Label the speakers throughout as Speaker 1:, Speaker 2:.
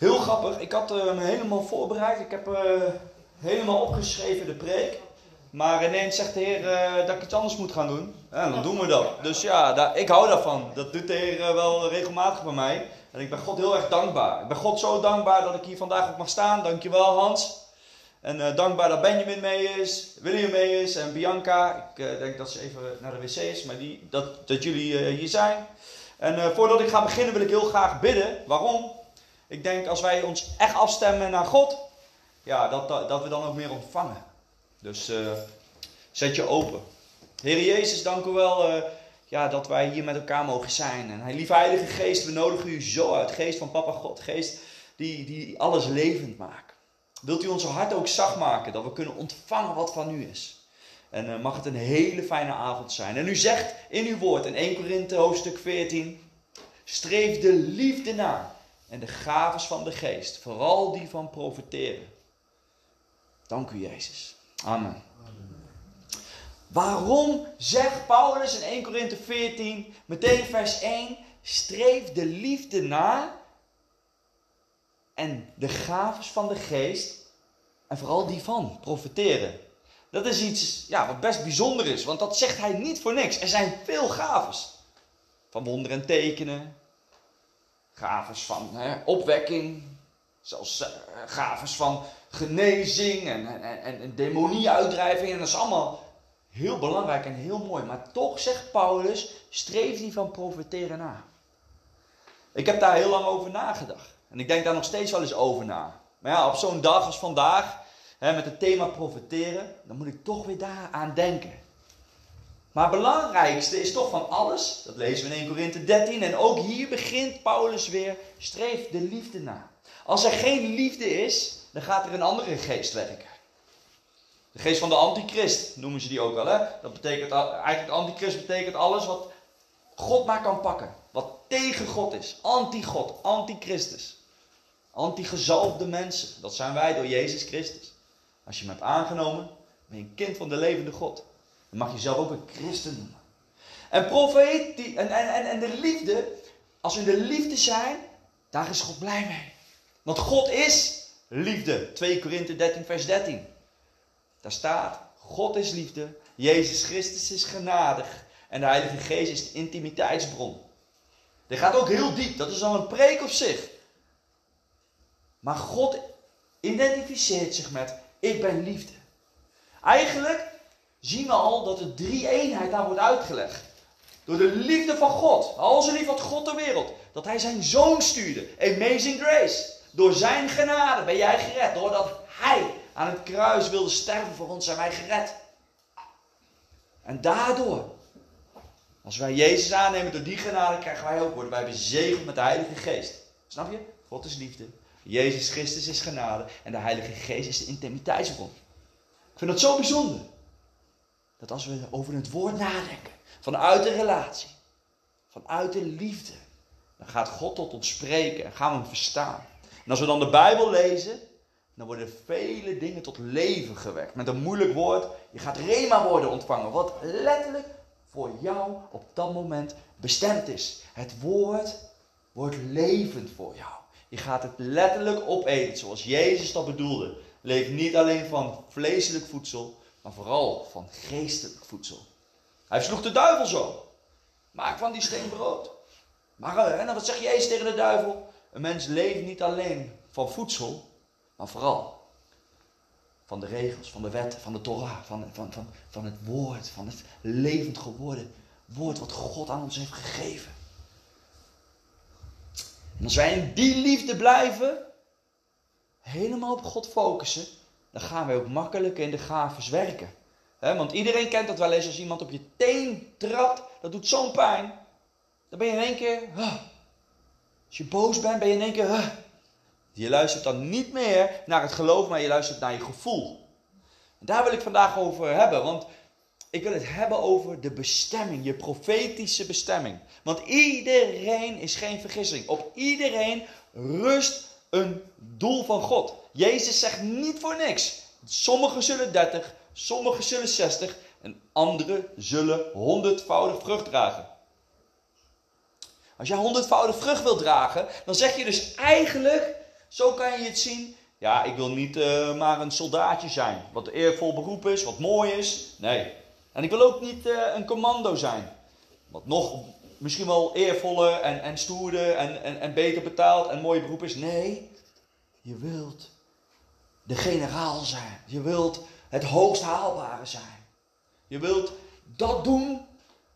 Speaker 1: Heel grappig, ik had uh, me helemaal voorbereid. Ik heb uh, helemaal opgeschreven de preek. Maar ineens zegt de Heer uh, dat ik iets anders moet gaan doen. Ja, dan doen we dat. Dus ja, daar, ik hou daarvan. Dat doet de Heer wel regelmatig bij mij. En ik ben God heel erg dankbaar. Ik ben God zo dankbaar dat ik hier vandaag ook mag staan. Dankjewel Hans. En dankbaar dat Benjamin mee is, William mee is en Bianca. Ik denk dat ze even naar de wc is, maar die, dat, dat jullie hier zijn. En voordat ik ga beginnen wil ik heel graag bidden. Waarom? Ik denk als wij ons echt afstemmen naar God, ja, dat, dat, we dan ook meer ontvangen. Dus uh, zet je open. Heer Jezus, dank u wel uh, ja, dat wij hier met elkaar mogen zijn. En lieve Heilige Geest, we nodigen u zo uit. Geest van Papa God, geest die, die alles levend maakt. Wilt u onze hart ook zacht maken, dat we kunnen ontvangen wat van u is. En uh, mag het een hele fijne avond zijn. En u zegt in uw woord in 1 Korinthe hoofdstuk 14, streef de liefde na en de gaves van de geest, vooral die van profiteren. Dank u Jezus. Amen. Waarom zegt Paulus in 1 Korinthe 14, meteen vers 1, streef de liefde na en de gaves van de geest en vooral die van profiteren. Dat is iets ja, wat best bijzonder is, want dat zegt hij niet voor niks. Er zijn veel gaves. Van wonderen en tekenen, gaves van hè, opwekking, zelfs uh, van genezing en, en, en, en demonie-uitdrijving. En dat is allemaal heel belangrijk en heel mooi. Maar toch zegt Paulus, streef die van profiteren na. Ik heb daar heel lang over nagedacht. En ik denk daar nog steeds wel eens over na. Maar ja, op zo'n dag als vandaag, hè, met het thema profiteren, dan moet ik toch weer daaraan denken. Maar het belangrijkste is toch van alles, dat lezen we in 1 Korinthe 13, en ook hier begint Paulus weer, streef de liefde na. Als er geen liefde is, dan gaat er een andere geest werken. De geest van de antichrist noemen ze die ook wel. Hè? Dat betekent eigenlijk antichrist betekent alles wat God maar kan pakken. Wat tegen God is. Anti-God, anti-Christus. Anti-gezalfde mensen. Dat zijn wij door Jezus Christus. Als je hem hebt aangenomen, ben je een kind van de levende God. Dan mag je zelf ook een christen noemen. En profeet die, en, en, en de liefde, als we in de liefde zijn, daar is God blij mee. Want God is liefde. 2 Korinthe 13, vers 13. Daar staat, God is liefde, Jezus Christus is genadig en de Heilige Geest is de intimiteitsbron. Dit gaat ook heel diep, dat is al een preek op zich. Maar God identificeert zich met, ik ben liefde. Eigenlijk zien we al dat de drie-eenheid daar wordt uitgelegd. Door de liefde van God. Al zo lief had God de wereld. Dat hij zijn zoon stuurde. Amazing grace. Door zijn genade ben jij gered. Doordat hij aan het kruis wilde sterven voor ons zijn wij gered. En daardoor, als wij Jezus aannemen door die genade, krijgen wij ook, worden wij bezegeld met de Heilige Geest. Snap je? God is liefde. Jezus Christus is genade. En de Heilige Geest is de intimiteitsbron. Ik vind dat zo bijzonder. Dat als we over het woord nadenken, vanuit de relatie, vanuit de liefde, dan gaat God tot ons spreken en gaan we hem verstaan. En als we dan de Bijbel lezen, dan worden vele dingen tot leven gewekt. Met een moeilijk woord, je gaat rema woorden ontvangen, wat letterlijk voor jou op dat moment bestemd is. Het woord wordt levend voor jou. Je gaat het letterlijk opeten, zoals Jezus dat bedoelde. Leef niet alleen van vleeselijk voedsel, maar vooral van geestelijk voedsel. Hij sloeg de duivel zo. Maak van die steen brood. Maar en eh, wat zeg Jezus tegen de duivel? Een mens leeft niet alleen van voedsel, maar vooral van de regels, van de wetten, van de Torah, van, van, van, van het woord, van het levend geworden woord wat God aan ons heeft gegeven. En als wij in die liefde blijven, helemaal op God focussen, dan gaan wij ook makkelijker in de gaves werken. want iedereen kent dat wel eens als iemand op je teen trapt, dat doet zo'n pijn. Dan ben je in één keer, als je boos bent, ben je in één keer, Je luistert dan niet meer naar het geloof, maar je luistert naar je gevoel. En daar wil ik vandaag over hebben, want ik wil het hebben over de bestemming, je profetische bestemming. Want iedereen is geen vergissing. Op iedereen rust een doel van God. Jezus zegt niet voor niks. Sommigen zullen 30, sommigen zullen 60 en anderen zullen honderdvoudig vrucht dragen. Als jij honderdvoudig vrucht wilt dragen, dan zeg je dus eigenlijk, zo kan je het zien, ja, ik wil niet uh, maar een soldaatje zijn, wat eervol beroep is, wat mooi is. Nee. En ik wil ook niet uh, een commando zijn, wat nog misschien wel eervoller en, en stoerder en, en, en beter betaald en mooi beroep is. Nee, je wilt de generaal zijn. Je wilt het hoogst haalbare zijn. Je wilt dat doen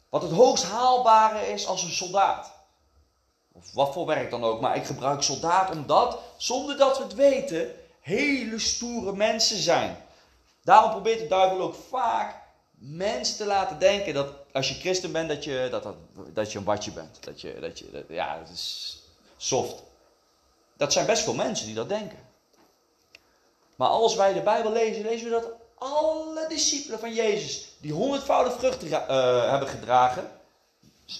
Speaker 1: wat het hoogst haalbare is als een soldaat. Of wat voor werk dan ook. Maar ik gebruik soldaat omdat, zonder dat we het weten, hele stoere mensen zijn. Daarom probeert de duivel ook vaak mensen te laten denken dat als je christen bent, dat je, dat, dat, dat je een watje bent. Dat je, dat je, ja, dat is soft. Dat zijn best veel mensen die dat denken. Maar als wij de Bijbel lezen, lezen we dat alle discipelen van Jezus, die honderdvoudig vruchten uh, hebben gedragen,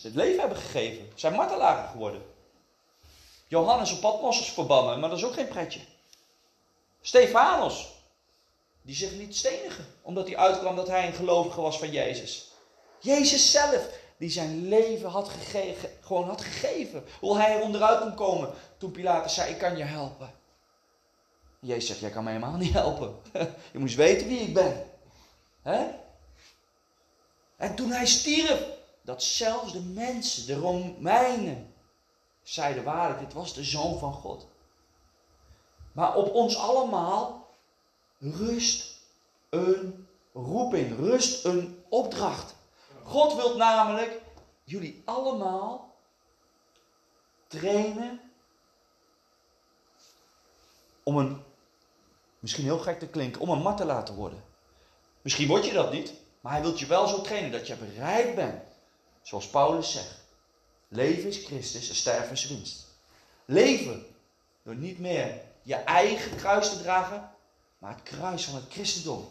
Speaker 1: het leven hebben gegeven, zijn martelaren geworden. Johannes op Patmos is verbannen, maar dat is ook geen pretje. Stefanos, die zich niet stenigen, omdat hij uitkwam dat hij een gelovige was van Jezus. Jezus zelf, die zijn leven had gegeven, gewoon had gegeven. Hoe hij er onderuit kon komen toen Pilatus zei, ik kan je helpen. Jezus zegt, jij kan mij helemaal niet helpen. je moet weten wie ik ben. Hè? En toen hij stierf, dat zelfs de mensen, de Romeinen, zeiden waarlijk, dit was de Zoon van God. Maar op ons allemaal rust een roeping, rust een opdracht. God wil namelijk jullie allemaal trainen om een, misschien heel gek te klinken, om een martelaar te worden. Misschien word je dat niet, maar hij wil je wel zo trainen dat je bereid bent, zoals Paulus zegt. Leven is Christus en sterven is winst. Leven door niet meer je eigen kruis te dragen, maar het kruis van het christendom.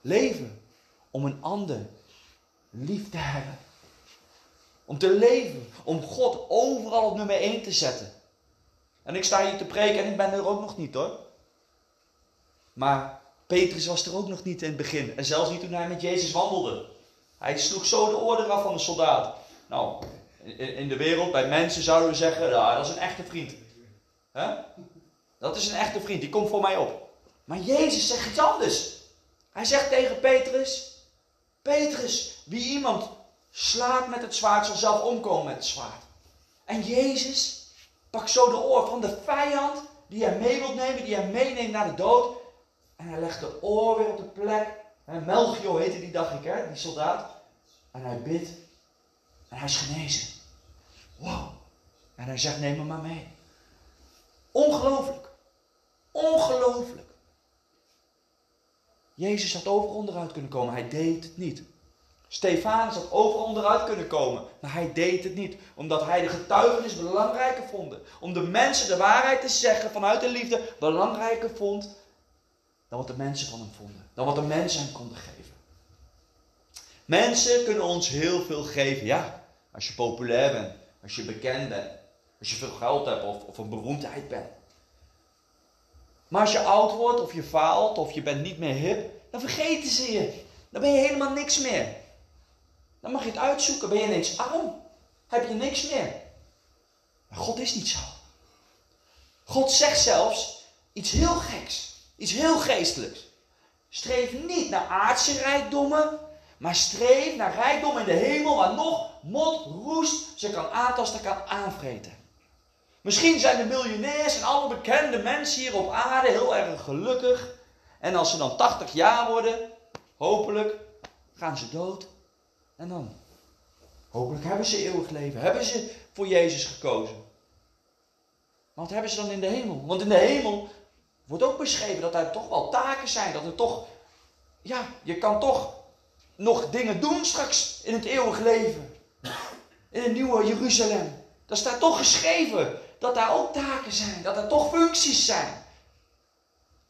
Speaker 1: Leven om een ander lief te hebben. Om te leven, om God overal op nummer 1 te zetten. En ik sta hier te preken en ik ben er ook nog niet hoor. Maar Petrus was er ook nog niet in het begin. En zelfs niet toen hij met Jezus wandelde. Hij sloeg zo de orde af van de soldaat. Nou, in de wereld, bij mensen zouden we zeggen, nou, dat is een echte vriend. Dat is een echte vriend, die komt voor mij op. Maar Jezus zegt iets anders. Hij zegt tegen Petrus, Petrus, wie iemand slaat met het zwaard, zal zelf omkomen met het zwaard. En Jezus pakt zo de oor van de vijand die hij mee wilt nemen, die hij meeneemt naar de dood. En hij legt de oor weer op de plek. Melchio heette die, dacht ik, hè, die soldaat. En hij bidt. En hij is genezen. Wow. En hij zegt, neem me maar mee. Ongelooflijk. Ongelooflijk. Jezus had overal onderuit kunnen komen. Hij deed het niet. Stefanus had overal onderuit kunnen komen. Maar hij deed het niet. Omdat hij de getuigenis belangrijker vond. Om de mensen de waarheid te zeggen vanuit de liefde belangrijker vond. Dan wat de mensen van hem vonden. Dan wat de mensen hem konden geven. Mensen kunnen ons heel veel geven. Ja, als je populair bent. Als je bekend bent. Als je veel geld hebt of, of een beroemdheid bent. Maar als je oud wordt of je faalt of je bent niet meer hip, dan vergeten ze je. Dan ben je helemaal niks meer. Dan mag je het uitzoeken. Ben je ineens arm? Heb je niks meer? Maar God is niet zo. God zegt zelfs iets heel geks. Iets heel geestelijks. Streef niet naar aardse rijkdommen, maar streef naar rijkdom in de hemel waar nog mot, roest ze kan aantasten, kan aanvreten. Misschien zijn de miljonairs en alle bekende mensen hier op aarde heel erg gelukkig. En als ze dan 80 jaar worden, hopelijk gaan ze dood. En dan, hopelijk hebben ze eeuwig leven. Hebben ze voor Jezus gekozen. Maar wat hebben ze dan in de hemel? Want in de hemel wordt ook beschreven dat er toch wel taken zijn. Dat er toch, ja, je kan toch nog dingen doen straks in het eeuwig leven. In het nieuwe Jeruzalem. Daar staat toch geschreven dat daar ook taken zijn, dat er toch functies zijn.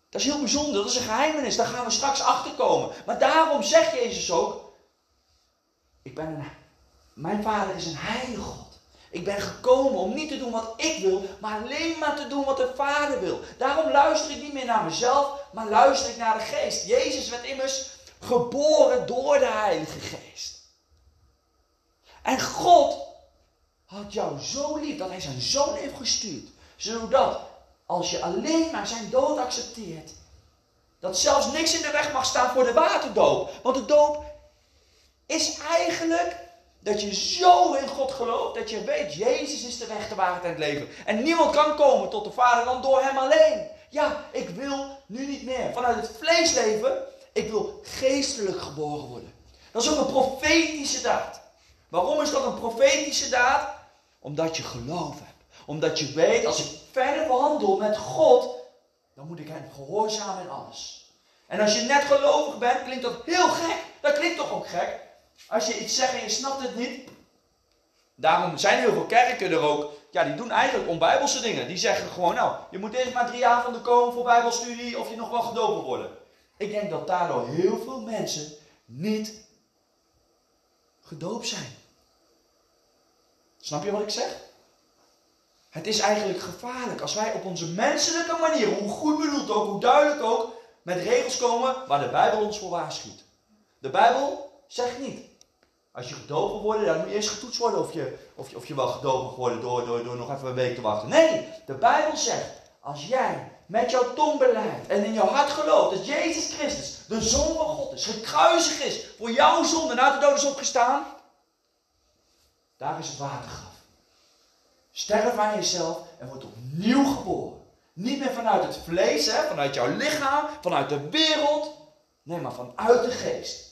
Speaker 1: Dat is heel bijzonder, dat is een geheimenis, daar gaan we straks achter komen. Maar daarom zegt Jezus ook: ik ben een, Mijn vader is een heilige God. Ik ben gekomen om niet te doen wat ik wil, maar alleen maar te doen wat de Vader wil. Daarom luister ik niet meer naar mezelf, maar luister ik naar de Geest. Jezus werd immers geboren door de Heilige Geest. En God had jou zo lief dat hij zijn zoon heeft gestuurd. Zodat als je alleen maar zijn dood accepteert, dat zelfs niks in de weg mag staan voor de waterdoop. Want de doop is eigenlijk dat je zo in God gelooft dat je weet, Jezus is de weg, de waarheid en het leven. En niemand kan komen tot de Vader dan door Hem alleen. Ja, ik wil nu niet meer vanuit het vlees leven. Ik wil geestelijk geboren worden. Dat is ook een profetische daad. Waarom is dat een profetische daad? Omdat je geloof hebt. Omdat je weet, als ik verder behandel met God, dan moet ik hem gehoorzamen in alles. En als je net gelovig bent, klinkt dat heel gek. Dat klinkt toch ook gek? Als je iets zegt en je snapt het niet. Daarom zijn heel veel kerken er ook. Ja, die doen eigenlijk onbijbelse dingen. Die zeggen gewoon, nou, je moet eerst maar drie avonden komen voor bijbelstudie of je nog wel gedopen worden. Ik denk dat daardoor heel veel mensen niet gedoopt zijn. Snap je wat ik zeg? Het is eigenlijk gevaarlijk als wij op onze menselijke manier, hoe goed bedoeld ook, hoe duidelijk ook, met regels komen waar de Bijbel ons voor waarschuwt. De Bijbel zegt niet, als je gedoopt worden, dan moet je eerst getoetst worden of je, of je, of je wel gedoopt wordt door, door, door nog even een week te wachten. Nee, de Bijbel zegt, als jij met jouw tong beleidt en in jouw hart gelooft dat Jezus Christus de Zoon van God is, gekruisigd is, voor jouw zonde uit de dood is opgestaan, daar is het watergraf. Sterf aan jezelf en wordt opnieuw geboren. Niet meer vanuit het vlees, hè, vanuit jouw lichaam, vanuit de wereld. Nee, maar vanuit de geest.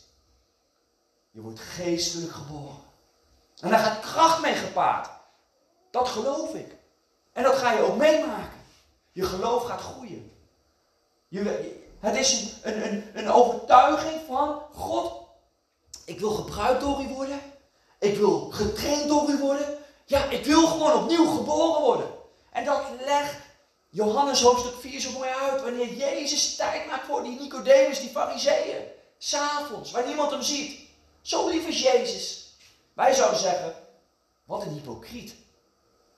Speaker 1: Je wordt geestelijk geboren. En daar gaat kracht mee gepaard. Dat geloof ik. En dat ga je ook meemaken. Je geloof gaat groeien. Het is een, een, een overtuiging van God. Ik wil gebruikt door u worden. Ik wil getraind door u worden. Ja, ik wil gewoon opnieuw geboren worden. En dat legt Johannes hoofdstuk 4 zo mooi uit. Wanneer Jezus tijd maakt voor die Nicodemus, die fariseeën. S'avonds, waar niemand hem ziet. Zo lief is Jezus. Wij zouden zeggen, wat een hypocriet.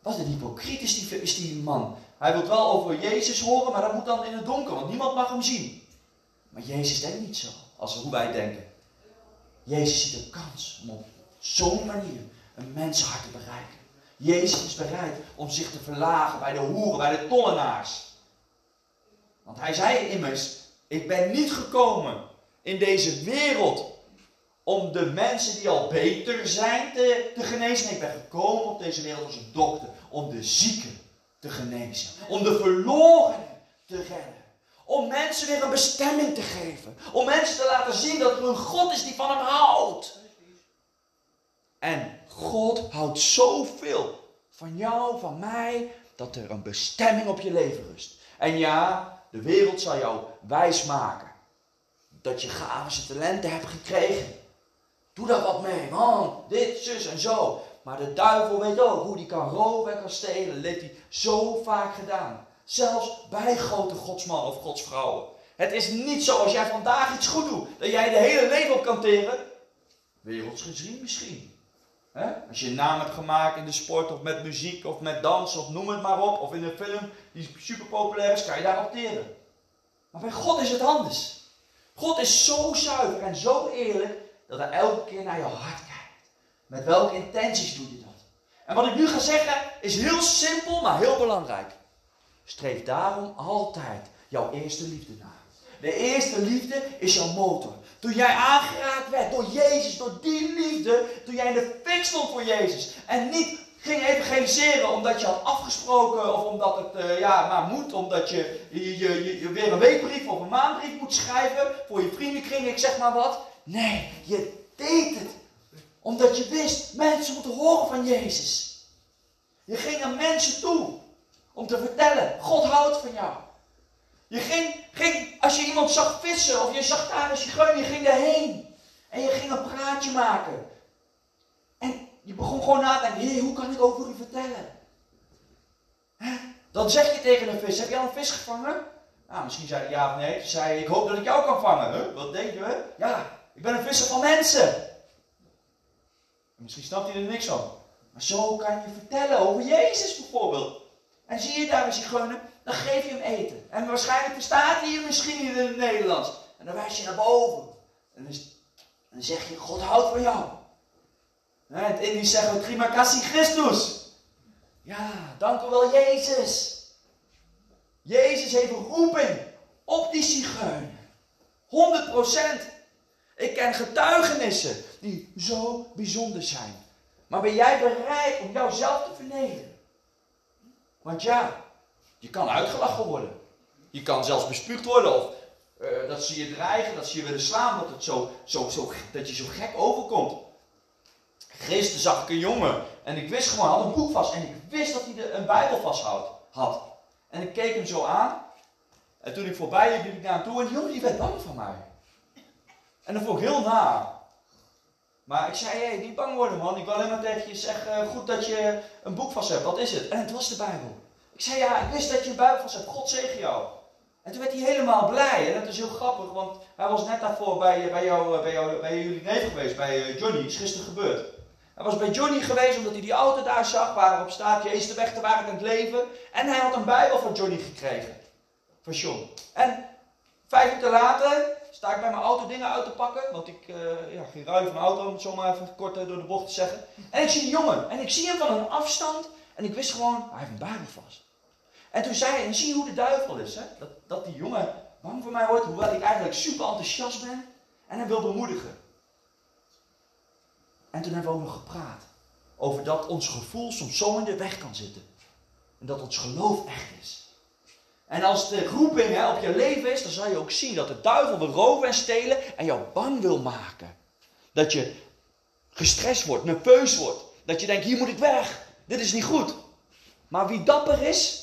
Speaker 1: Wat een hypocriet is die, man. Hij wil wel over Jezus horen, maar dat moet dan in het donker, want niemand mag hem zien. Maar Jezus denkt niet zo, als hoe wij denken. Jezus ziet een kans om op zo'n manier een mensenhart te bereiken. Jezus is bereid om zich te verlagen bij de hoeren, bij de tollenaars. Want hij zei immers, ik ben niet gekomen in deze wereld om de mensen die al beter zijn te, te genezen. ik ben gekomen op deze wereld als een dokter om de zieken te genezen. Om de verlorenen te redden. Om mensen weer een bestemming te geven. Om mensen te laten zien dat er een God is die van hem houdt. En God houdt zoveel van jou, van mij, dat er een bestemming op je leven rust. En ja, de wereld zal jou wijs maken dat je gaven en talenten hebt gekregen. Doe daar wat mee, man. Dit, zus en zo. Maar de duivel weet ook hoe die kan roven en kan stelen. Dat heeft hij zo vaak gedaan. Zelfs bij grote godsmannen of godsvrouwen. Het is niet zo als jij vandaag iets goed doet, dat jij de hele leven op kan teren. Werelds gezien misschien. Als je een naam hebt gemaakt in de sport of met muziek of met dans of noem het maar op. Of in een film die super populair is, kan je daar opteren. Maar bij God is het anders. God is zo zuiver en zo eerlijk dat hij elke keer naar je hart kijkt. Met welke intenties doe je dat? En wat ik nu ga zeggen is heel simpel, maar heel belangrijk. Streef daarom altijd jouw eerste liefde na. De eerste liefde is jouw motor. Toen jij aangeraakt werd door Jezus, door die liefde, toen jij in de fik stond voor Jezus. En niet ging evangeliseren omdat je had afgesproken of omdat het uh, ja, maar moet, omdat je, je, je, je, weer een weekbrief of een maandbrief moet schrijven voor je vriendenkring, ik zeg maar wat. Nee, je deed het omdat je wist, mensen moeten horen van Jezus. Je ging naar mensen toe om te vertellen, God houdt van jou. Je ging, als je iemand zag vissen of je zag daar een zigeuner, je ging daarheen. En je ging een praatje maken. En die begon gewoon na te denken, hoe kan ik over u vertellen? Dan zeg je tegen een vis, heb je al een vis gevangen? Nou, misschien zei hij ja of nee. Toen zei ik hoop dat ik jou kan vangen. Wat denk je? Ja, ik ben een visser van mensen. misschien snapt hij er niks van. Maar zo kan je vertellen over Jezus bijvoorbeeld. En zie je daar een zigeuner, dan geef je hem eten. En waarschijnlijk verstaat hij je misschien niet in het Nederlands. En dan wijs je naar boven. En dan, zeg je, God houdt van jou. In het Indisch zeggen we, Kassi Christus. Ja, dank u wel Jezus. Jezus heeft een roeping op die zigeuner. 100%. Ik ken getuigenissen die zo bijzonder zijn. Maar ben jij bereid om jouzelf te vernederen? Want ja, je kan uitgelachen worden. Je kan zelfs bespuugd worden. Of uh, dat ze je dreigen, dat ze je willen slaan. Dat, het zo, zo, zo, dat je zo gek overkomt. Gisteren zag ik een jongen. En ik wist gewoon, hij had een boek vast. En ik wist dat hij een Bijbel vast had. En ik keek hem zo aan. En toen ik voorbij liep, liep ik naar hem toe. En die jongen die werd bang van mij. En dat vond ik heel na. Maar ik zei, hey, niet bang worden man. Ik wil alleen maar tegen je zeggen, goed dat je een boek vast hebt. Wat is het? En het was de Bijbel. Zei, ja, ik wist dat je een Bijbel vast hebt. God zegen jou. En toen werd hij helemaal blij. En dat is heel grappig, want hij was net daarvoor bij, bij, jou, bij, jou, bij jullie neef geweest, bij eh, Johnny. is gisteren gebeurd. Hij was bij Johnny geweest omdat hij die auto daar zag, waarop staat, Jezus de weg te waarheid en het leven. En hij had een Bijbel van Johnny gekregen. Van John. En vijf minuten later sta ik bij mijn auto dingen uit te pakken. Want ik ja, ging ruilen van mijn auto, om het zo maar even kort door de bocht te zeggen. En ik zie die jongen. En ik zie hem van een afstand. En ik wist gewoon, hij heeft een Bijbel vast. En toen zei hij, en zie hoe de duivel is. Hè? Dat, dat die jongen bang voor mij wordt, hoewel ik eigenlijk super enthousiast ben. En hem wil bemoedigen. En toen hebben we nog gepraat. Over dat ons gevoel soms zo in de weg kan zitten. En dat ons geloof echt is. En als de roeping hè, op je leven is, dan zal je ook zien dat de duivel wil roven en stelen en jou bang wil maken. Dat je gestrest wordt, nerveus wordt. Dat je denkt, hier moet ik weg. Dit is niet goed. Maar wie dapper is,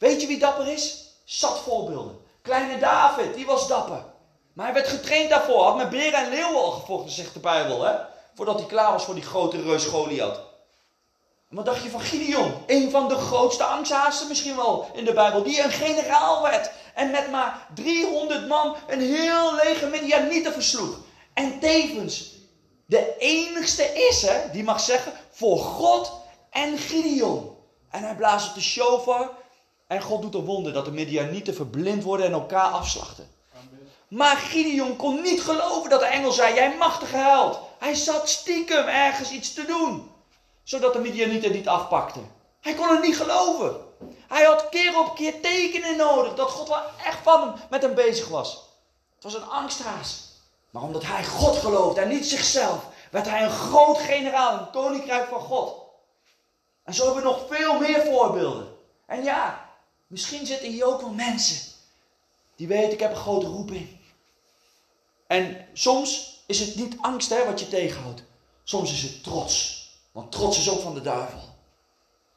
Speaker 1: weet je wie dapper is? Zat voorbeelden. Kleine David, die was dapper. Maar hij werd getraind daarvoor. Had met beren en leeuwen al gevochten, zegt de Bijbel. Hè? Voordat hij klaar was voor die grote reus Goliath. Wat dacht je van Gideon? Een van de grootste angsthaasten misschien wel in de Bijbel. Die een generaal werd. En met maar 300 man een heel leger Midianieten versloeg. En tevens de enigste is, hè, die mag zeggen, voor God en Gideon. En hij blaast op de shofar. En God doet een wonder dat de Midianieten verblind worden en elkaar afslachten. Maar Gideon kon niet geloven dat de engel zei: Jij machtige held. Hij zat stiekem ergens iets te doen zodat de Midianieten niet afpakten. Hij kon het niet geloven. Hij had keer op keer tekenen nodig dat God wel echt van hem met hem bezig was. Het was een angsthaas. Maar omdat hij God geloofde en niet zichzelf, werd hij een groot generaal, een koninkrijk van God. En zo hebben we nog veel meer voorbeelden. En ja, misschien zitten hier ook wel mensen die weten, ik heb een grote roeping. En soms is het niet angst hè, wat je tegenhoudt. Soms is het trots. Want trots is ook van de duivel.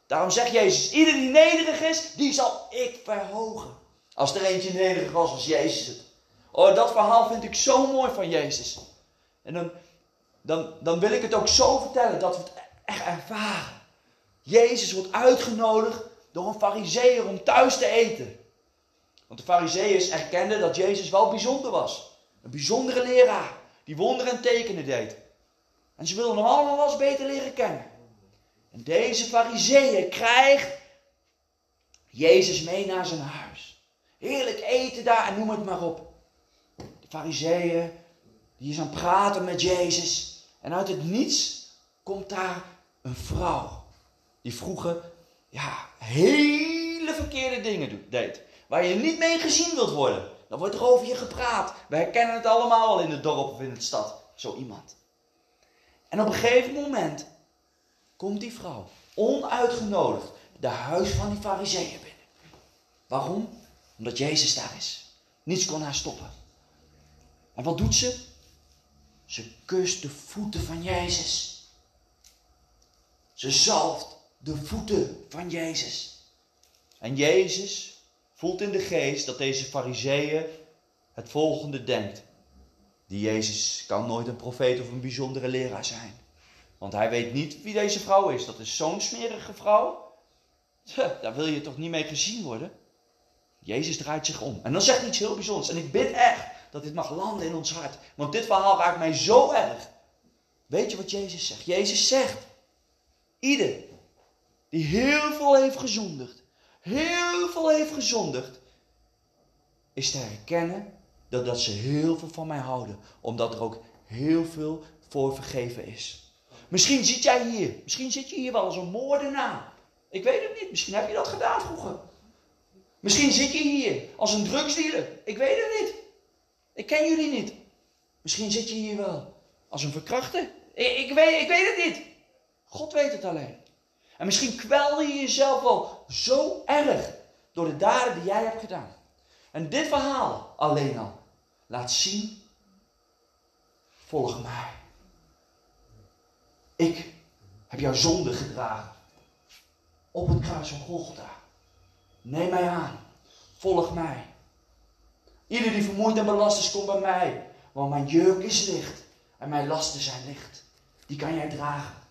Speaker 1: Daarom zegt Jezus, ieder die nederig is, die zal ik verhogen. Als er eentje nederig was, was Jezus het. Oh, dat verhaal vind ik zo mooi van Jezus. En dan, dan, dan wil ik het ook zo vertellen dat we het echt ervaren. Jezus wordt uitgenodigd door een fariseer om thuis te eten. Want de fariseeërs erkenden dat Jezus wel bijzonder was. Een bijzondere leraar, die wonderen en tekenen deed. En ze wilden hem allemaal wel eens beter leren kennen. En deze fariseeën krijgt Jezus mee naar zijn huis. Heerlijk eten daar en noem het maar op. De fariseeën, die is aan het praten met Jezus. En uit het niets komt daar een vrouw. Die vroeger, ja, hele verkeerde dingen deed. Waar je niet mee gezien wilt worden. Dan wordt er over je gepraat. We herkennen het allemaal al in het dorp of in de stad. Zo iemand. En op een gegeven moment komt die vrouw, onuitgenodigd, de huis van die fariseeën binnen. Waarom? Omdat Jezus daar is. Niets kon haar stoppen. En wat doet ze? Ze kust de voeten van Jezus. Ze zalft de voeten van Jezus. En Jezus voelt in de geest dat deze fariseeën het volgende denkt. Die Jezus kan nooit een profeet of een bijzondere leraar zijn. Want hij weet niet wie deze vrouw is. Dat is zo'n smerige vrouw. Daar wil je toch niet mee gezien worden? Jezus draait zich om. En dan zegt hij iets heel bijzonders. En ik bid echt dat dit mag landen in ons hart. Want dit verhaal raakt mij zo erg. Weet je wat Jezus zegt? Jezus zegt: Ieder die heel veel heeft gezondigd, heel veel heeft gezondigd, is te herkennen dat, dat ze heel veel van mij houden. Omdat er ook heel veel voor vergeven is. Misschien zit jij hier, misschien zit je hier wel als een moordenaar. Ik weet het niet, misschien heb je dat gedaan vroeger. Misschien zit je hier als een drugsdealer. Ik weet het niet. Ik ken jullie niet. Misschien zit je hier wel als een verkrachter. Ik, ik, weet, ik weet het niet. God weet het alleen. En misschien kwel je jezelf wel zo erg door de daden die jij hebt gedaan. En dit verhaal alleen al laat zien: volg mij. Ik heb jouw zonde gedragen op het kruis van Golgotha. Neem mij aan. Volg mij. Ieder die vermoeid en belast is, komt bij mij. Want mijn jurk is licht en mijn lasten zijn licht. Die kan jij dragen.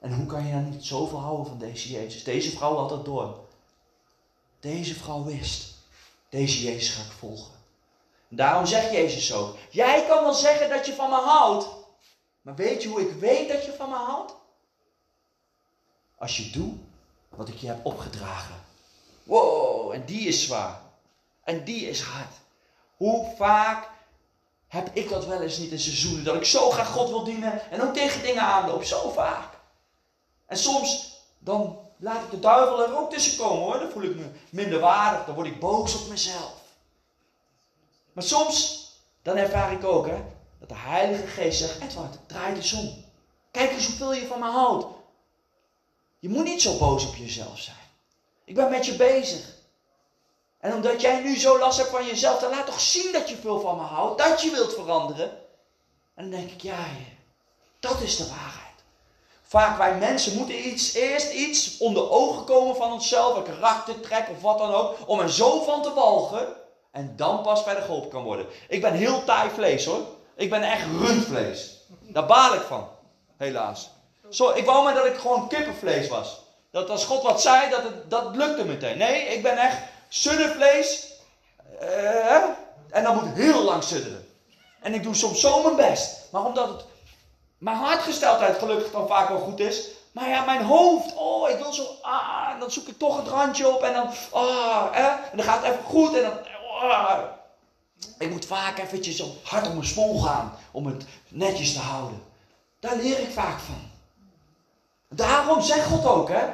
Speaker 1: En hoe kan je dan niet zoveel houden van deze Jezus? Deze vrouw had dat door. Deze vrouw wist, deze Jezus ga ik volgen. En daarom zegt Jezus ook, jij kan wel zeggen dat je van me houdt. Maar weet je hoe ik weet dat je van me houdt? Als je doet wat ik je heb opgedragen. Wow, en die is zwaar. En die is hard. Hoe vaak heb ik dat wel eens niet in seizoenen? Dat ik zo graag God wil dienen en ook tegen dingen aanloop. Zo vaak. En soms dan laat ik de duivel er ook tussen komen hoor. Dan voel ik me minder waardig. Dan word ik boos op mezelf. Maar soms, dan ervaar ik ook hè, dat de Heilige Geest zegt: Edward, draai de zon. Kijk eens hoeveel je van me houdt. Je moet niet zo boos op jezelf zijn. Ik ben met je bezig. En omdat jij nu zo last hebt van jezelf, dan laat toch zien dat je veel van me houdt, dat je wilt veranderen. En dan denk ik, ja, dat is de waarheid. Vaak wij mensen moeten iets, eerst iets onder ogen komen van onszelf, een karaktertrek of wat dan ook, om er zo van te walgen. En dan pas verder geholpen kan worden. Ik ben heel taai vlees hoor. Ik ben echt rundvlees. Daar baal ik van. Helaas. Zo, ik wou maar dat ik gewoon kippenvlees was. Dat als God wat zei, dat, het, dat lukte meteen. Nee, ik ben echt sudderdvlees. Uh, en dan moet heel lang sudderen. En ik doe soms zo mijn best. Maar omdat het mijn hartgesteldheid gelukkig dan vaak wel goed is. Maar ja, mijn hoofd, oh, ik wil zo, ah, dan zoek ik toch het randje op en dan, ah, eh, en dan gaat het even goed en dan, ah. Ik moet vaak eventjes hard om mijn smoel gaan om het netjes te houden. Daar leer ik vaak van. Daarom zegt God ook, hè.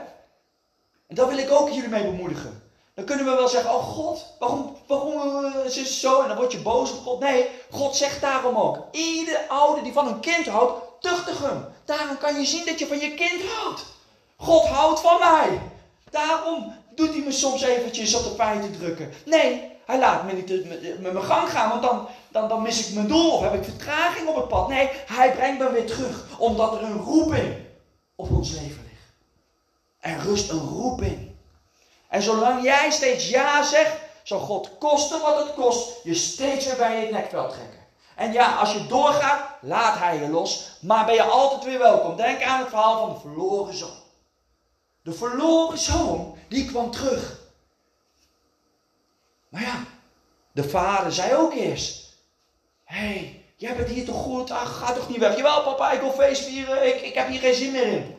Speaker 1: En daar wil ik ook jullie mee bemoedigen. Dan kunnen we wel zeggen, oh God, waarom, waarom uh, is het zo? En dan word je boos op God. Nee, God zegt daarom ook. Ieder ouder die van een kind houdt, tuchtig hem. Daarom kan je zien dat je van je kind houdt. God houdt van mij. Daarom doet hij me soms eventjes op de pijn te drukken. Nee, hij laat me niet met mijn gang gaan, want dan, dan, dan mis ik mijn doel of heb ik vertraging op het pad. Nee, hij brengt me weer terug, omdat er een roeping op ons leven ligt. Er rust een roeping. En zolang jij steeds ja zegt, zal God kosten wat het kost, je steeds weer bij je nekveld trekken. En ja, als je doorgaat, laat hij je los, maar ben je altijd weer welkom. Denk aan het verhaal van de verloren zoon. De verloren zoon, die kwam terug. Maar ja, de vader zei ook eerst: Hé, hey, jij bent hier toch goed? Ach, ga toch niet weg. Jawel, papa, ik wil feest vieren. Ik, ik heb hier geen zin meer in.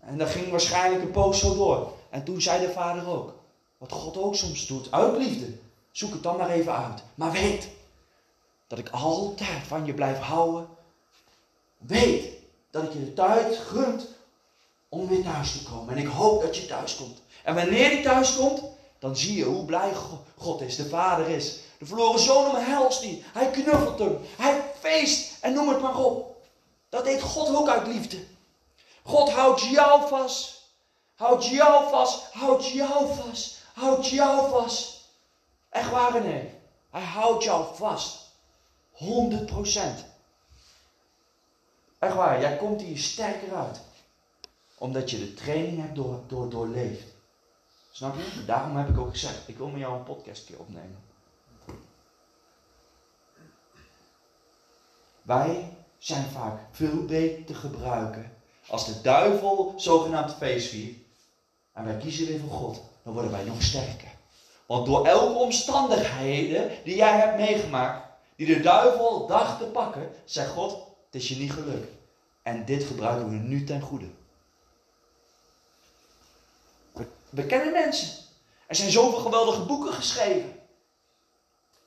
Speaker 1: En dat ging waarschijnlijk een poos zo door. En toen zei de vader ook: Wat God ook soms doet, uit liefde. Zoek het dan maar even uit. Maar weet dat ik altijd van je blijf houden. Weet dat ik je de tijd gunt om weer thuis te komen. En ik hoop dat je thuis komt. En wanneer je thuis komt, dan zie je hoe blij God is, de Vader is. De verloren zoon omhelst die. Hij knuffelt hem. Hij feest en noem het maar op. Dat deed God ook uit liefde. God houdt jou vast. Houdt jou vast. Houdt jou vast. Houdt jou vast. Echt waar, nee. Hij houdt jou vast. 100% Echt waar, jij komt hier sterker uit. Omdat je de training hebt door, door, doorleefd. Snap je? Daarom heb ik ook gezegd, ik wil met jou een podcastje opnemen. Wij zijn vaak veel beter te gebruiken als de duivel zogenaamd feest viert. En wij kiezen weer voor God, dan worden wij nog sterker. Want door elke omstandigheden die jij hebt meegemaakt, die de duivel dacht te pakken, zegt God, het is je niet gelukt. En dit gebruiken we nu ten goede. We, kennen mensen. Er zijn zoveel geweldige boeken geschreven.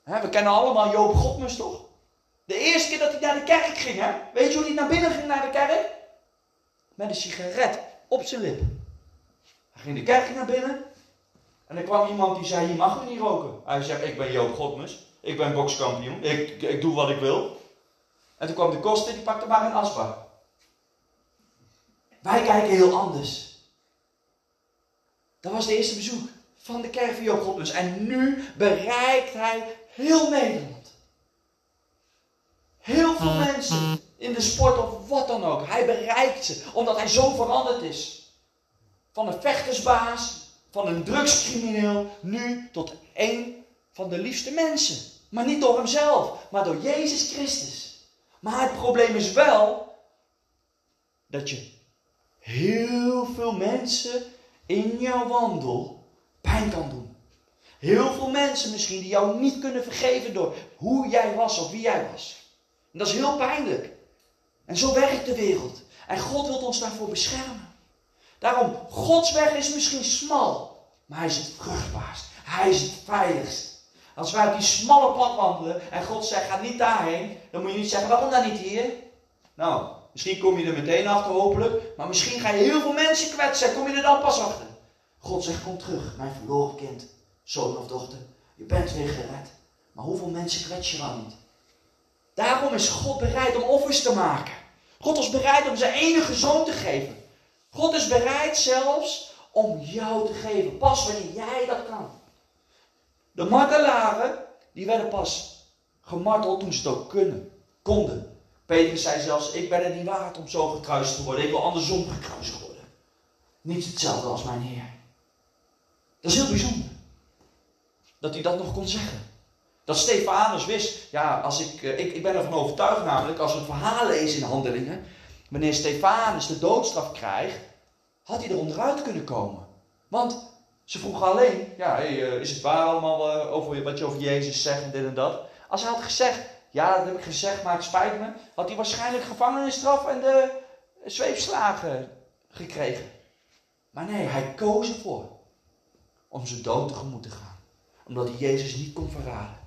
Speaker 1: we kennen allemaal Joop Godmus toch? De eerste keer dat hij naar de kerk ging, hè? weet je hoe hij naar binnen ging naar de kerk? Met een sigaret op zijn lip. Hij ging de kerk naar binnen. En er kwam iemand die zei, hier mag u niet roken. Hij zegt, ik ben Joop Godmus. Ik ben bokskampioen. Ik, ik doe wat ik wil. En toen kwam de koster, die pakte maar een asbak. Wij kijken heel anders. Dat was de eerste bezoek van de kerk van Godmus. En nu bereikt hij heel Nederland. Heel veel mensen in de sport of wat dan ook. Hij bereikt ze, omdat hij zo veranderd is. Van een vechtersbaas, van een drugscrimineel, nu tot een van de liefste mensen. Maar niet door hemzelf, maar door Jezus Christus. Maar het probleem is wel dat je heel veel mensen in jouw wandel pijn kan doen. Heel veel mensen misschien die jou niet kunnen vergeven door hoe jij was of wie jij was. En dat is heel pijnlijk. En zo werkt de wereld. En God wil ons daarvoor beschermen. Daarom, Gods weg is misschien smal, maar hij is het vruchtbaarst. Hij is het veiligst. Als wij op die smalle pad wandelen en God zegt, ga niet daarheen, dan moet je niet zeggen, waarom dan niet hier? Nou, misschien kom je er meteen achter hopelijk, maar misschien ga je heel veel mensen kwetsen, kom je er dan pas achter. God zegt, kom terug, mijn verloren kind, zoon of dochter. Je bent weer gered. Maar hoeveel mensen kwets je dan niet? Daarom is God bereid om offers te maken. God is bereid om zijn enige zoon te geven. God is bereid zelfs om jou te geven. Pas wanneer jij dat kan. De martelaren, die werden pas gemarteld toen ze het ook konden. Petrus zei zelfs, ik ben het niet waard om zo gekruist te worden. Ik wil andersom gekruist worden. Niet hetzelfde als mijn Heer. Dat is heel bijzonder. Dat hij dat nog kon zeggen. Dat Stefanus wist, ja, als ik, eh, ik, ik ben ervan overtuigd namelijk, als we het verhaal lezen in handelingen, wanneer Stefanus de doodstraf krijgt, had hij er onderuit kunnen komen. Want ze vroegen alleen, ja, eh, is het waar allemaal eh, over wat je over Jezus zegt en dit en dat. Als hij had gezegd, ja, dat heb ik gezegd, maar het spijt me, had hij waarschijnlijk gevangenisstraf en de zweepslagen gekregen. Maar nee, hij koos ervoor om zijn dood tegemoet te gaan. Omdat hij Jezus niet kon verraden.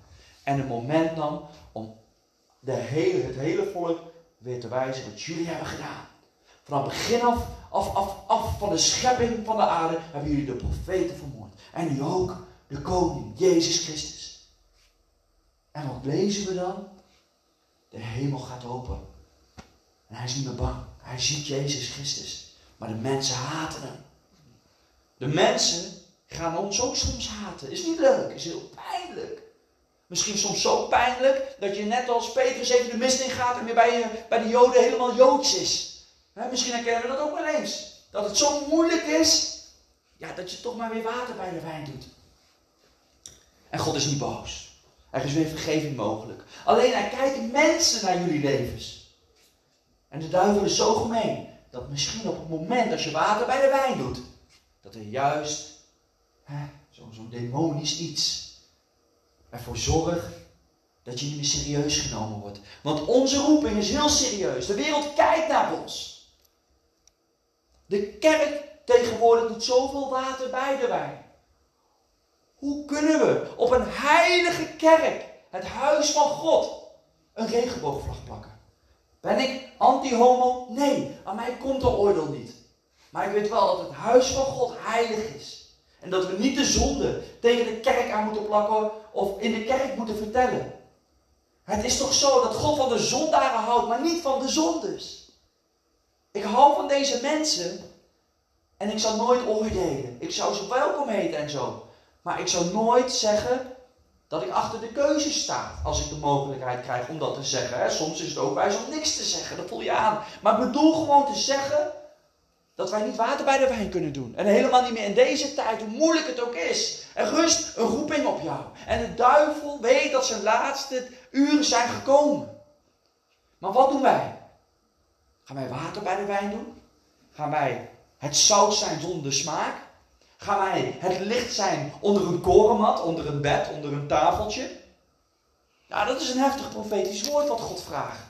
Speaker 1: En een moment nam om de hele, het hele volk weer te wijzen wat jullie hebben gedaan. Vanaf begin af, af, af, af van de schepping van de aarde hebben jullie de profeten vermoord. En nu ook de koning, Jezus Christus. En wat lezen we dan? De hemel gaat open. En hij is niet meer bang. Hij ziet Jezus Christus. Maar de mensen haten hem. De mensen gaan ons ook soms haten. Is niet leuk, is heel pijnlijk. Misschien soms zo pijnlijk dat je net als Petrus even de mist in gaat en weer bij, bij de Joden helemaal Joods is. Misschien herkennen we dat ook wel eens. Dat het zo moeilijk is, ja, dat je toch maar weer water bij de wijn doet. En God is niet boos. Er is weer vergeving mogelijk. Alleen hij kijkt mensen naar jullie levens. En de duivel is zo gemeen dat misschien op het moment als je water bij de wijn doet, dat er juist zo'n zo demonisch iets ervoor zorg dat je niet meer serieus genomen wordt. Want onze roeping is heel serieus. De wereld kijkt naar ons. De kerk tegenwoordig doet zoveel water bij de wijn. Hoe kunnen we op een heilige kerk, het huis van God, een regenboogvlag plakken? Ben ik anti-homo? Nee, aan mij komt de oordeel niet. Maar ik weet wel dat het huis van God heilig is. En dat we niet de zonde tegen de kerk aan moeten plakken of in de kerk moeten vertellen. Het is toch zo dat God van de zondaren houdt, maar niet van de zondes. Ik hou van deze mensen en ik zal nooit oordelen. Ik zou ze welkom heten en zo. Maar ik zou nooit zeggen dat ik achter de keuze sta als ik de mogelijkheid krijg om dat te zeggen. Soms is het ook wijs om niks te zeggen, dat voel je aan. Maar ik bedoel gewoon te zeggen dat wij niet water bij de wijn kunnen doen. En helemaal niet meer in deze tijd, hoe moeilijk het ook is. Er rust een roeping op jou. En de duivel weet dat zijn laatste uren zijn gekomen. Maar wat doen wij? Gaan wij water bij de wijn doen? Gaan wij het zout zijn zonder smaak? Gaan wij het licht zijn onder een korenmat, onder een bed, onder een tafeltje? Nou, dat is een heftig profetisch woord wat God vraagt.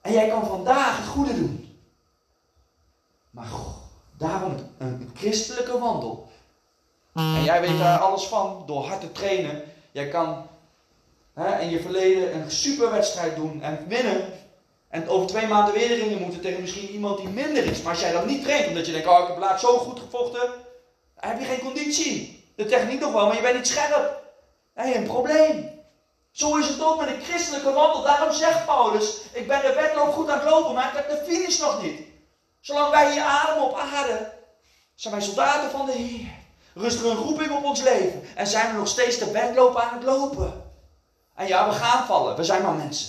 Speaker 1: En jij kan vandaag het goede doen. Maar daarom een christelijke wandel. En jij weet daar alles van door hard te trainen. Jij kan hè, in je verleden een superwedstrijd doen en winnen. En over twee maanden weer erin moeten tegen misschien iemand die minder is. Maar als jij dan niet traint, omdat je denkt, oh ik heb laatst zo goed gevochten. Dan heb je geen conditie. De techniek nog wel, maar je bent niet scherp. Dan een probleem. Zo is het ook met een christelijke wandel. Daarom zegt Paulus, ik ben de wedloop goed aan het lopen, maar ik heb de finish nog niet. Zolang wij hier ademen op aarde, zijn wij soldaten van de Heer. Rust er een roeping op ons leven. En zijn we nog steeds de wedloop aan het lopen. En ja, we gaan vallen. We zijn maar mensen.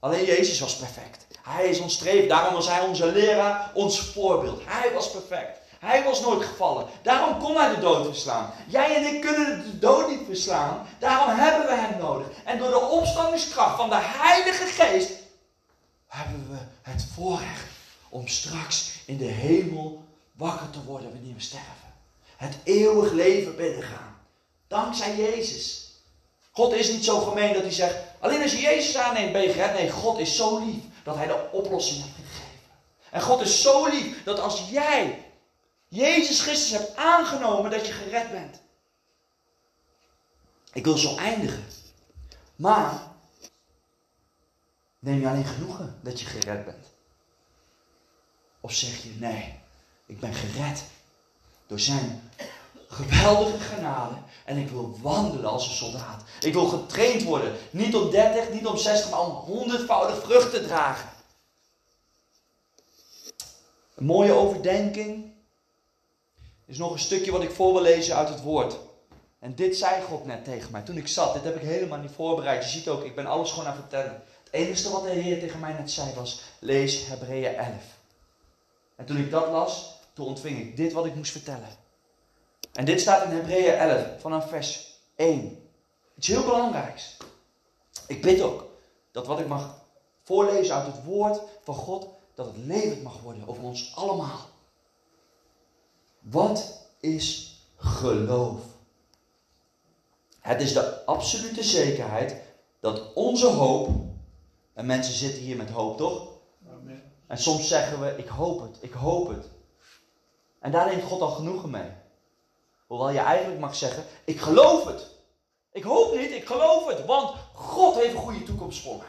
Speaker 1: Alleen Jezus was perfect. Hij is ons streef. Daarom was hij onze leraar, ons voorbeeld. Hij was perfect. Hij was nooit gevallen. Daarom kon hij de dood verslaan. Jij en ik kunnen de dood niet verslaan. Daarom hebben we hem nodig. En door de opstandingskracht van de Heilige Geest hebben we het voorrecht om straks in de hemel wakker te worden wanneer we sterven. Het eeuwig leven binnengaan. Dankzij Jezus. God is niet zo gemeen dat hij zegt, alleen als je Jezus aanneemt ben je gered. Nee, God is zo lief dat hij de oplossing heeft gegeven. En God is zo lief dat als jij Jezus Christus hebt aangenomen dat je gered bent. Ik wil zo eindigen. Maar neem je alleen genoegen dat je gered bent? Of zeg je nee, ik ben gered door zijn geweldige genade en ik wil wandelen als een soldaat. Ik wil getraind worden, niet om 30, niet om 60, maar om honderdvoudig vrucht te dragen. Een mooie overdenking is nog een stukje wat ik voor wil lezen uit het woord. En dit zei God net tegen mij toen ik zat. Dit heb ik helemaal niet voorbereid. Je ziet ook, ik ben alles gewoon aan het vertellen. Het enige wat de Heer tegen mij net zei was: lees Hebreeën 11. En toen ik dat las, toen ontving ik dit wat ik moest vertellen. En dit staat in Hebreeën 11, vanaf vers 1. Iets heel belangrijks. Ik bid ook dat wat ik mag voorlezen uit het woord van God, dat het levend mag worden over ons allemaal. Wat is geloof? Het is de absolute zekerheid dat onze hoop, en mensen zitten hier met hoop toch? Amen. En soms zeggen we, ik hoop het, ik hoop het. En daar neemt God al genoegen mee. Hoewel je eigenlijk mag zeggen, ik geloof het. Ik hoop niet, ik geloof het, want God heeft een goede toekomst voor mij.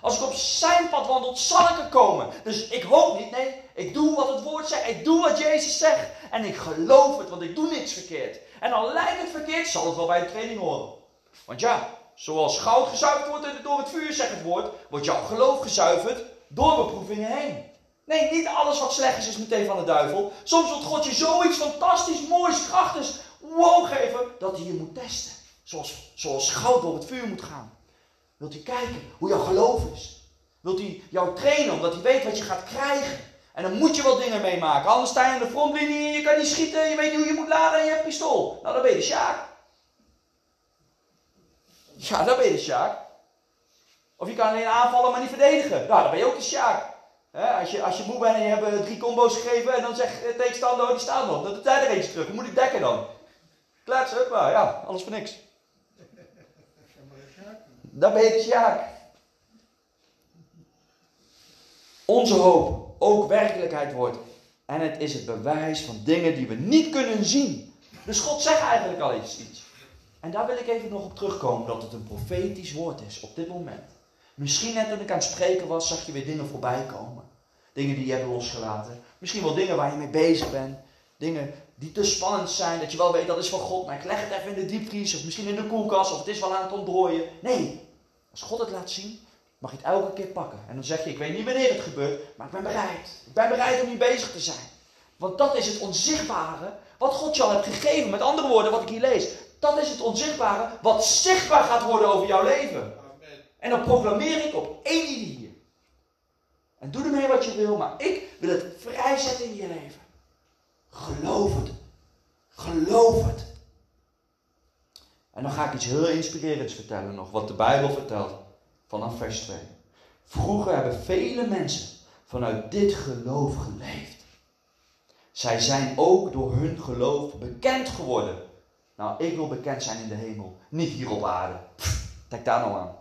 Speaker 1: Als ik op zijn pad wandel, zal ik er komen. Dus ik hoop niet, nee, ik doe wat het woord zegt, ik doe wat Jezus zegt. En ik geloof het, want ik doe niks verkeerd. En al lijkt het verkeerd, zal het wel bij de training horen. Want ja, zoals goud gezuiverd wordt door het vuur, zegt het woord, wordt jouw geloof gezuiverd door beproevingen heen. Nee, niet alles wat slecht is, is meteen van de duivel. Soms wil God je zoiets fantastisch, moois, krachtigs, wow geven, dat hij je moet testen. Zoals, zoals goud door het vuur moet gaan. Wilt hij kijken hoe jouw geloof is? Wilt hij jou trainen omdat hij weet wat je gaat krijgen? En dan moet je wat dingen meemaken. Anders sta je aan de frontlinie en je kan niet schieten. Je weet niet hoe je moet laden en je hebt pistool. Nou, dan ben je de Sjaak. Ja, dan ben je de Sjaak. Of je kan alleen aanvallen, maar niet verdedigen. Nou, dan ben je ook de Sjaak. Als, je, als je moe bent en je hebt eh, drie combo's gegeven en dan zegt de tegenstander, oh, die staat nog. Dan doet hij er eentje terug. Dan moet ik dekken dan. Klets, maar ja, alles voor niks. Dan ben je de. Onze hoop ook werkelijkheid wordt. En het is het bewijs van dingen die we niet kunnen zien. Dus God zegt eigenlijk al iets. En daar wil ik even nog op terugkomen dat het een profetisch woord is op dit moment. Misschien net toen ik aan het spreken was, zag je weer dingen voorbij komen. Dingen die je hebt losgelaten. Misschien wel dingen waar je mee bezig bent. Dingen die te spannend zijn, dat je wel weet dat is van God, maar ik leg het even in de diepvries of misschien in de koelkast of het is wel aan het ontdooien. Nee, als God het laat zien, mag je het elke keer pakken. En dan zeg je, ik weet niet wanneer het gebeurt, maar ik ben bereid. Ik ben bereid om hier bezig te zijn. Want dat is het onzichtbare wat God je al heeft gegeven. Met andere woorden, wat ik hier lees. Dat is het onzichtbare wat zichtbaar gaat worden over jouw leven. En dan proclameer ik op één hier. En doe ermee wat je wil, maar ik wil het vrijzetten in je leven. Geloof het. Geloof het. En dan ga ik iets heel inspirerends vertellen nog, wat de Bijbel vertelt vanaf vers 2. Vroeger hebben vele mensen vanuit dit geloof geleefd. Zij zijn ook door hun geloof bekend geworden. Nou, ik wil bekend zijn in de hemel, niet hier op aarde. Kijk daar nou aan.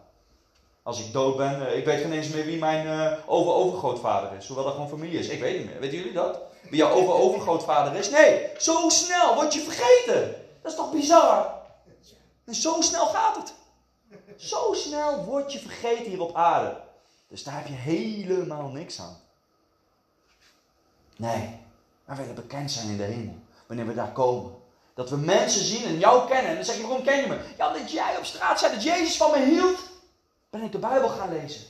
Speaker 1: Als ik dood ben, eh, ik weet geen eens meer wie mijn uh, over-overgrootvader is. Hoewel dat gewoon familie is. Ik weet niet meer. Weten jullie dat? Wie jouw over-overgrootvader is? Nee, zo snel word je vergeten. Dat is toch bizar? En zo snel gaat het. Zo snel word je vergeten hier op aarde. Dus daar heb je helemaal niks aan. Nee, wij willen bekend zijn in de hemel. Wanneer we daar komen. Dat we mensen zien en jou kennen. En dan zeg je, waarom ken je me? Ja, omdat jij op straat zei dat Jezus van me hield. Ben ik de Bijbel gaan lezen.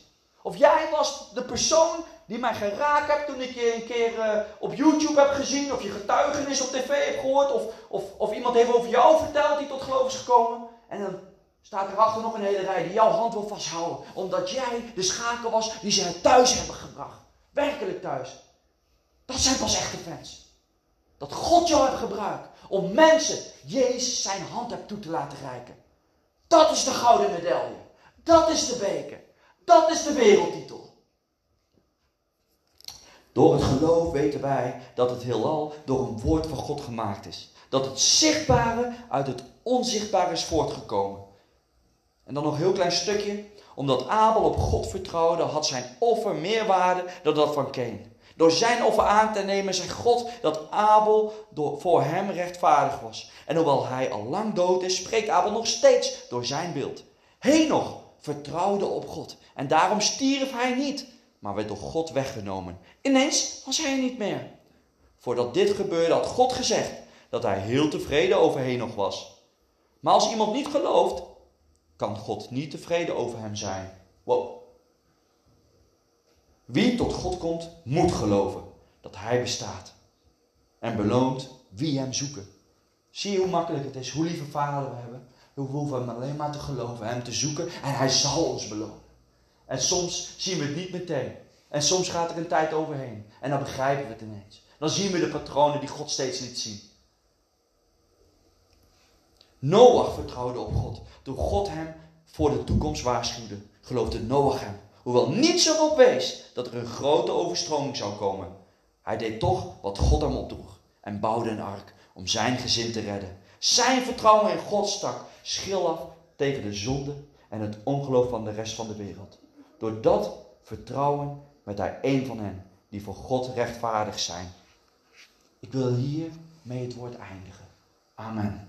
Speaker 1: Of jij was de persoon die mij geraakt hebt toen ik je een keer uh, op YouTube heb gezien. Of je getuigenis op tv hebt gehoord. Of, of, of iemand heeft over jou verteld die tot geloof is gekomen. En dan staat erachter nog een hele rij die jouw hand wil vasthouden. Omdat jij de schakel was die ze thuis hebben gebracht. Werkelijk thuis. Dat zijn pas echte fans. Dat God jou heeft gebruikt om mensen Jezus zijn hand hebt toe te laten reiken. Dat is de gouden medaille. Dat is de beker. Dat is de wereldtitel. Door het geloof weten wij dat het heelal door een woord van God gemaakt is. Dat het zichtbare uit het onzichtbare is voortgekomen. En dan nog een heel klein stukje. Omdat Abel op God vertrouwde, had zijn offer meer waarde dan dat van Cain. Door zijn offer aan te nemen, zei God dat Abel door, voor hem rechtvaardig was. En hoewel hij al lang dood is, spreekt Abel nog steeds door zijn beeld. Henoch vertrouwde op God. En daarom stierf hij niet, maar werd door God weggenomen. Ineens was hij niet meer. Voordat dit gebeurde had God gezegd dat hij heel tevreden over Henoch was. Maar als iemand niet gelooft, kan God niet tevreden over hem zijn. Wow. Wie tot God komt, moet geloven dat Hij bestaat. En beloont wie Hem zoeken. Zie je hoe makkelijk het is, hoe lieve vader we hebben. We hoeven Hem alleen maar te geloven, Hem te zoeken en Hij zal ons belonen. En soms zien we het niet meteen. En soms gaat er een tijd overheen. En dan begrijpen we het ineens. Dan zien we de patronen die God steeds liet zien. Noach vertrouwde op God. Toen God hem voor de toekomst waarschuwde, geloofde Noach hem. Hoewel niets erop wees dat er een grote overstroming zou komen. Hij deed toch wat God hem opdroeg en bouwde een ark om zijn gezin te redden. Zijn vertrouwen in God stak schil af tegen de zonde en het ongeloof van de rest van de wereld. Door dat vertrouwen werd hij een van hen die voor God rechtvaardig zijn. Ik wil hier mee het woord eindigen. Amen.